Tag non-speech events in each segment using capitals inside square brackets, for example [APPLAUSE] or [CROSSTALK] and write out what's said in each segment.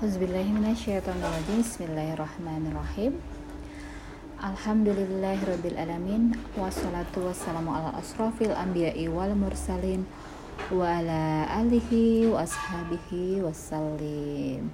Auzubillahiminasyaitonirrajim Bismillahirrahmanirrahim. Alhamdulillahirrabbilalamin Wassalatu wassalamu ala asrafil anbiya'i wal mursalin Wa ala alihi wa ashabihi wassalim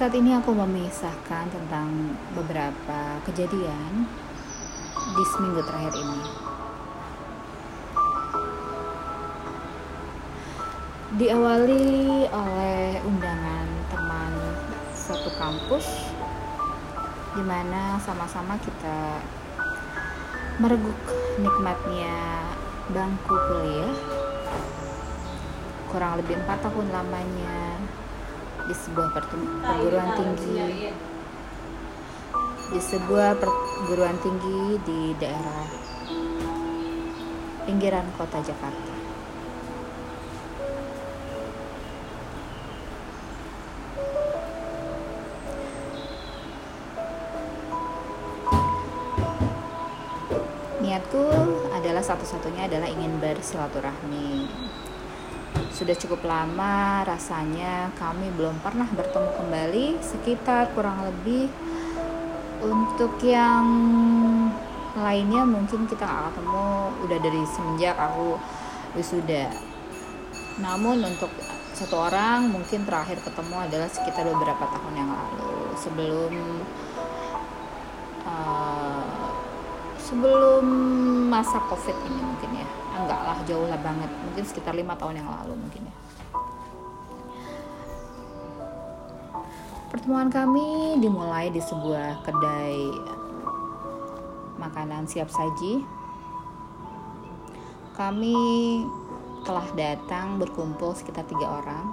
Saat ini aku memisahkan tentang beberapa kejadian di seminggu terakhir ini. Diawali oleh undangan teman satu kampus di mana sama-sama kita mereguk nikmatnya bangku kuliah kurang lebih empat tahun lamanya di sebuah perguruan tinggi di sebuah perguruan tinggi di daerah pinggiran kota Jakarta. Niatku adalah satu-satunya adalah ingin bersilaturahmi sudah cukup lama rasanya kami belum pernah bertemu kembali sekitar kurang lebih untuk yang lainnya mungkin kita nggak ketemu udah dari semenjak aku wisuda. Namun untuk satu orang mungkin terakhir ketemu adalah sekitar beberapa tahun yang lalu. Sebelum uh, sebelum masa covid ini mungkin ya enggak lah jauh lah banget. Mungkin sekitar lima tahun yang lalu mungkin ya. Pertemuan kami dimulai di sebuah kedai makanan siap saji. Kami telah datang berkumpul sekitar tiga orang.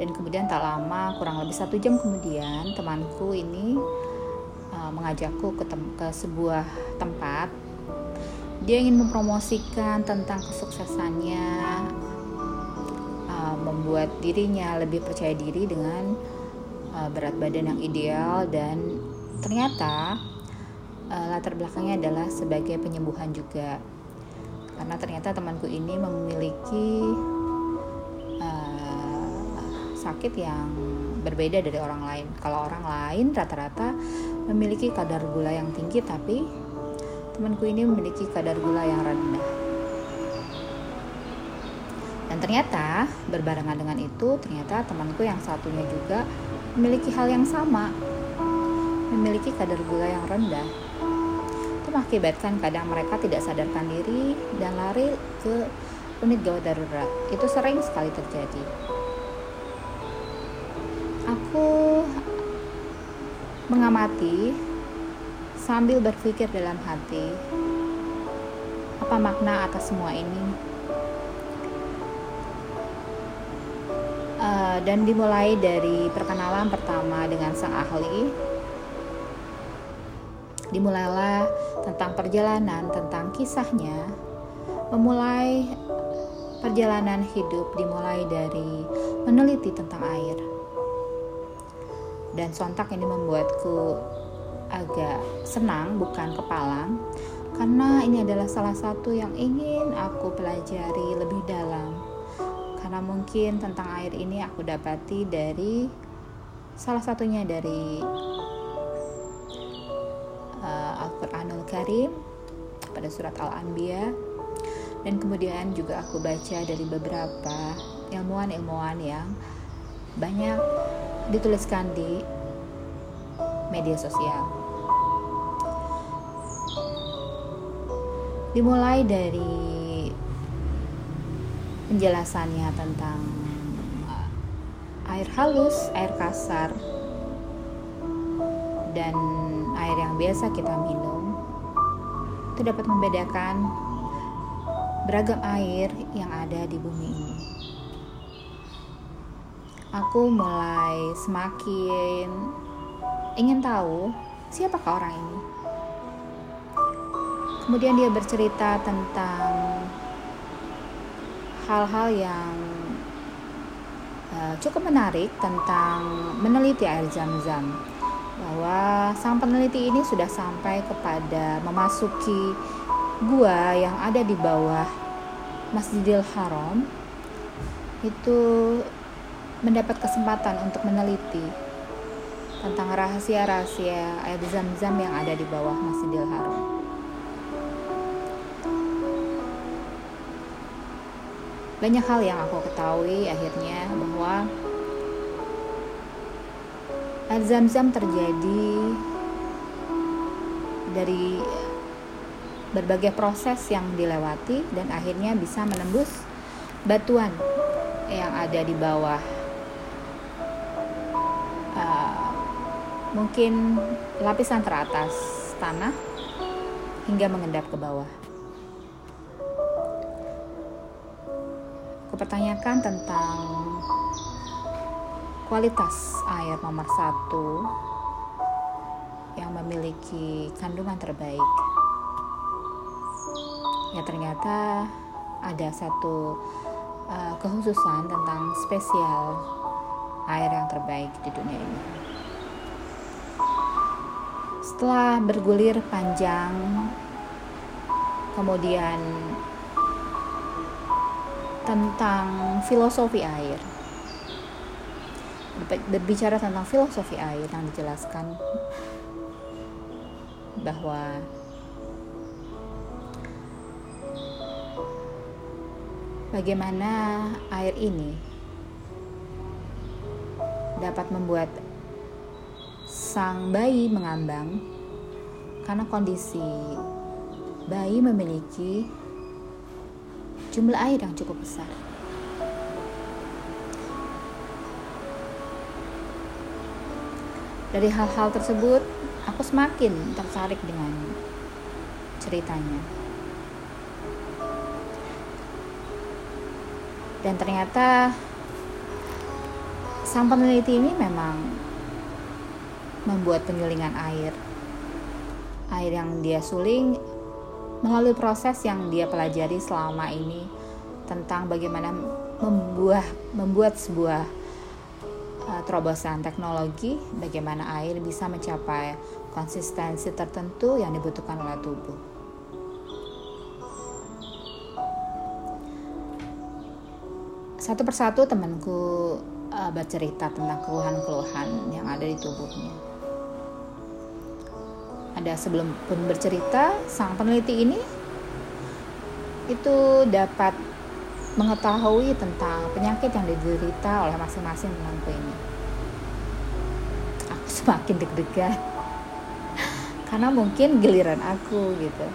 Dan kemudian tak lama kurang lebih satu jam kemudian temanku ini uh, mengajakku ke, ke sebuah tempat dia ingin mempromosikan tentang kesuksesannya uh, membuat dirinya lebih percaya diri dengan uh, berat badan yang ideal dan ternyata uh, latar belakangnya adalah sebagai penyembuhan juga karena ternyata temanku ini memiliki uh, sakit yang berbeda dari orang lain. Kalau orang lain rata-rata memiliki kadar gula yang tinggi tapi temanku ini memiliki kadar gula yang rendah. Dan ternyata berbarengan dengan itu, ternyata temanku yang satunya juga memiliki hal yang sama, memiliki kadar gula yang rendah. Itu mengakibatkan kadang mereka tidak sadarkan diri dan lari ke unit gawat darurat. Itu sering sekali terjadi. Aku mengamati sambil berpikir dalam hati, apa makna atas semua ini? Uh, dan dimulai dari perkenalan pertama dengan sang ahli. Dimulailah tentang perjalanan, tentang kisahnya, memulai perjalanan hidup dimulai dari meneliti tentang air. Dan sontak ini membuatku agak senang bukan kepalang. Karena ini adalah salah satu yang ingin aku pelajari lebih dalam. Karena mungkin tentang air ini aku dapati dari salah satunya dari uh, Al-Quranul Karim pada surat Al-Anbiya. Dan kemudian juga aku baca dari beberapa ilmuwan-ilmuwan yang banyak dituliskan di media sosial. Dimulai dari penjelasannya tentang uh, air halus, air kasar, dan air yang biasa kita minum itu dapat membedakan beragam air yang ada di bumi ini. Aku mulai semakin ingin tahu siapakah orang ini. Kemudian dia bercerita tentang hal-hal yang uh, cukup menarik tentang meneliti air zam-zam bahwa sang peneliti ini sudah sampai kepada memasuki gua yang ada di bawah Masjidil Haram itu mendapat kesempatan untuk meneliti tentang rahasia-rahasia air zam-zam yang ada di bawah Masjidil Haram. Banyak hal yang aku ketahui akhirnya bahwa air zam-zam terjadi dari berbagai proses yang dilewati dan akhirnya bisa menembus batuan yang ada di bawah. Uh, mungkin lapisan teratas tanah hingga mengendap ke bawah kupertanyakan tentang kualitas air nomor satu yang memiliki kandungan terbaik. Ya ternyata ada satu uh, kehususan tentang spesial air yang terbaik di dunia ini. Setelah bergulir panjang, kemudian tentang filosofi air. Berbicara tentang filosofi air yang dijelaskan bahwa bagaimana air ini dapat membuat sang bayi mengambang karena kondisi bayi memiliki jumlah air yang cukup besar. Dari hal-hal tersebut, aku semakin tertarik dengan ceritanya. Dan ternyata sang peneliti ini memang membuat penyulingan air. Air yang dia suling melalui proses yang dia pelajari selama ini tentang bagaimana membuat membuat sebuah uh, terobosan teknologi bagaimana air bisa mencapai konsistensi tertentu yang dibutuhkan oleh tubuh. Satu persatu temanku uh, bercerita tentang keluhan-keluhan yang ada di tubuhnya ada sebelum pun bercerita sang peneliti ini itu dapat mengetahui tentang penyakit yang diderita oleh masing-masing temanku ini. Aku [LAUGHS] semakin deg-degan karena mungkin giliran aku gitu.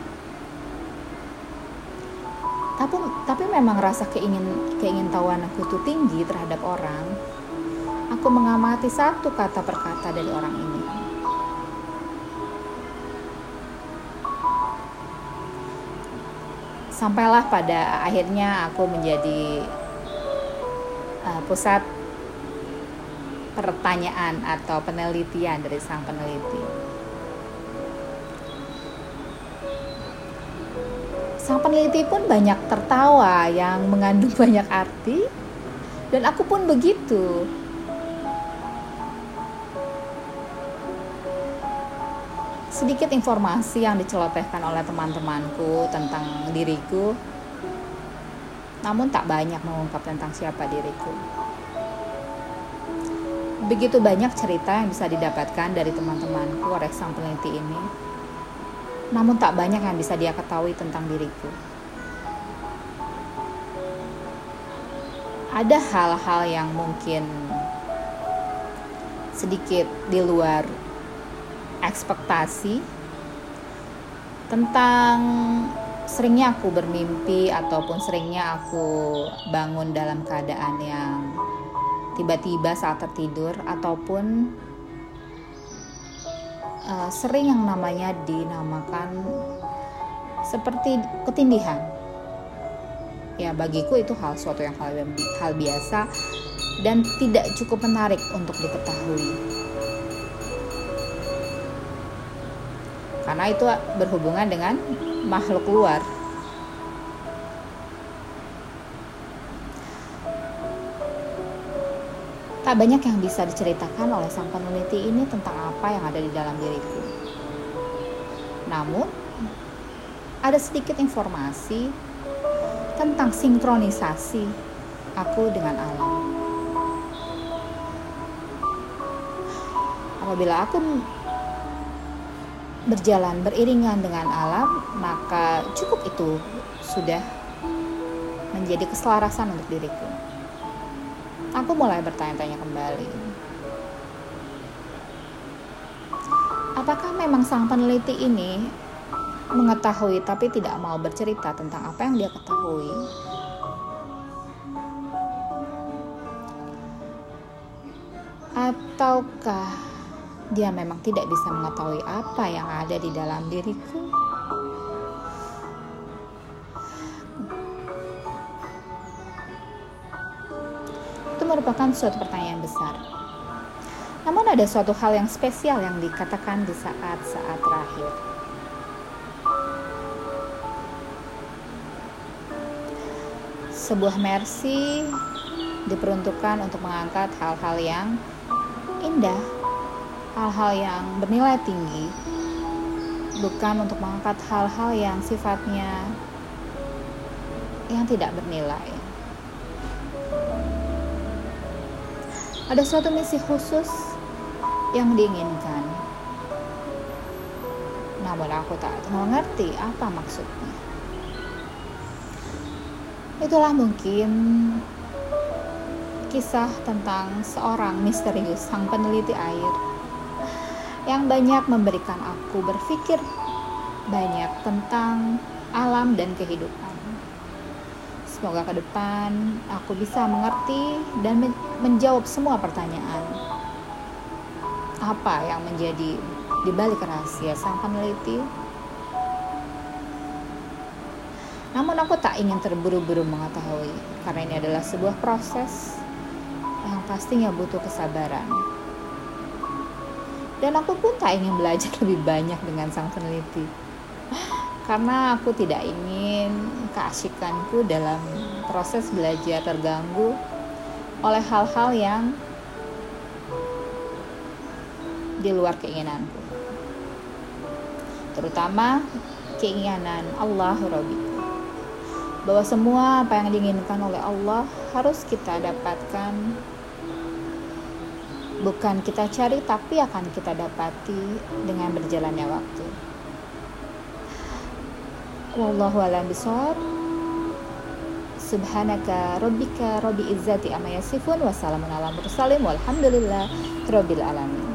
Tapi tapi memang rasa keingin keingin tahuan aku itu tinggi terhadap orang. Aku mengamati satu kata per kata dari orang ini sampailah pada akhirnya aku menjadi uh, pusat pertanyaan atau penelitian dari sang peneliti. Sang peneliti pun banyak tertawa yang mengandung [LAUGHS] banyak arti dan aku pun begitu. Sedikit informasi yang dicelotehkan oleh teman-temanku tentang diriku. Namun tak banyak mengungkap tentang siapa diriku. Begitu banyak cerita yang bisa didapatkan dari teman-temanku oleh sang peneliti ini. Namun tak banyak yang bisa dia ketahui tentang diriku. Ada hal-hal yang mungkin sedikit di luar ekspektasi tentang seringnya aku bermimpi ataupun seringnya aku bangun dalam keadaan yang tiba-tiba saat tertidur ataupun uh, sering yang namanya dinamakan seperti ketindihan. Ya, bagiku itu hal suatu yang hal, hal biasa dan tidak cukup menarik untuk diketahui. Karena itu berhubungan dengan makhluk luar. Tak banyak yang bisa diceritakan oleh sang peneliti ini tentang apa yang ada di dalam diriku. Namun, ada sedikit informasi tentang sinkronisasi aku dengan alam. Apabila aku berjalan beriringan dengan alam, maka cukup itu sudah menjadi keselarasan untuk diriku aku mulai bertanya-tanya kembali. Apakah memang sang peneliti ini mengetahui tapi tidak mau bercerita tentang apa yang dia ketahui? Ataukah dia memang tidak bisa mengetahui apa yang ada di dalam diriku? merupakan suatu pertanyaan besar. Namun ada suatu hal yang spesial yang dikatakan di saat-saat terakhir. Sebuah mercy diperuntukkan untuk mengangkat hal-hal yang indah, hal-hal yang bernilai tinggi, bukan untuk mengangkat hal-hal yang sifatnya yang tidak bernilai. ada suatu misi khusus yang diinginkan. Namun aku tak mengerti apa maksudnya. Itulah mungkin kisah tentang seorang misterius sang peneliti air yang banyak memberikan aku berpikir banyak tentang alam dan kehidupan. Semoga ke depan aku bisa mengerti dan menjawab semua pertanyaan. Apa yang menjadi di balik rahasia sang peneliti? Namun aku tak ingin terburu-buru mengetahui karena ini adalah sebuah proses yang pastinya butuh kesabaran. Dan aku pun tak ingin belajar [LAUGHS] lebih banyak dengan sang peneliti. [GASPS] Karena aku tidak ingin keasikanku dalam proses belajar terganggu oleh hal-hal yang di luar keinginanku. Terutama keinginan Allah Rabbi. Bahwa semua apa yang diinginkan oleh Allah harus kita dapatkan bukan kita cari tapi akan kita dapati dengan berjalannya waktu. Wallahu alam bisawab subhanaka rabbika rabbi izzati amma yasifun wassalamun ala mursalin walhamdulillah rabbil alamin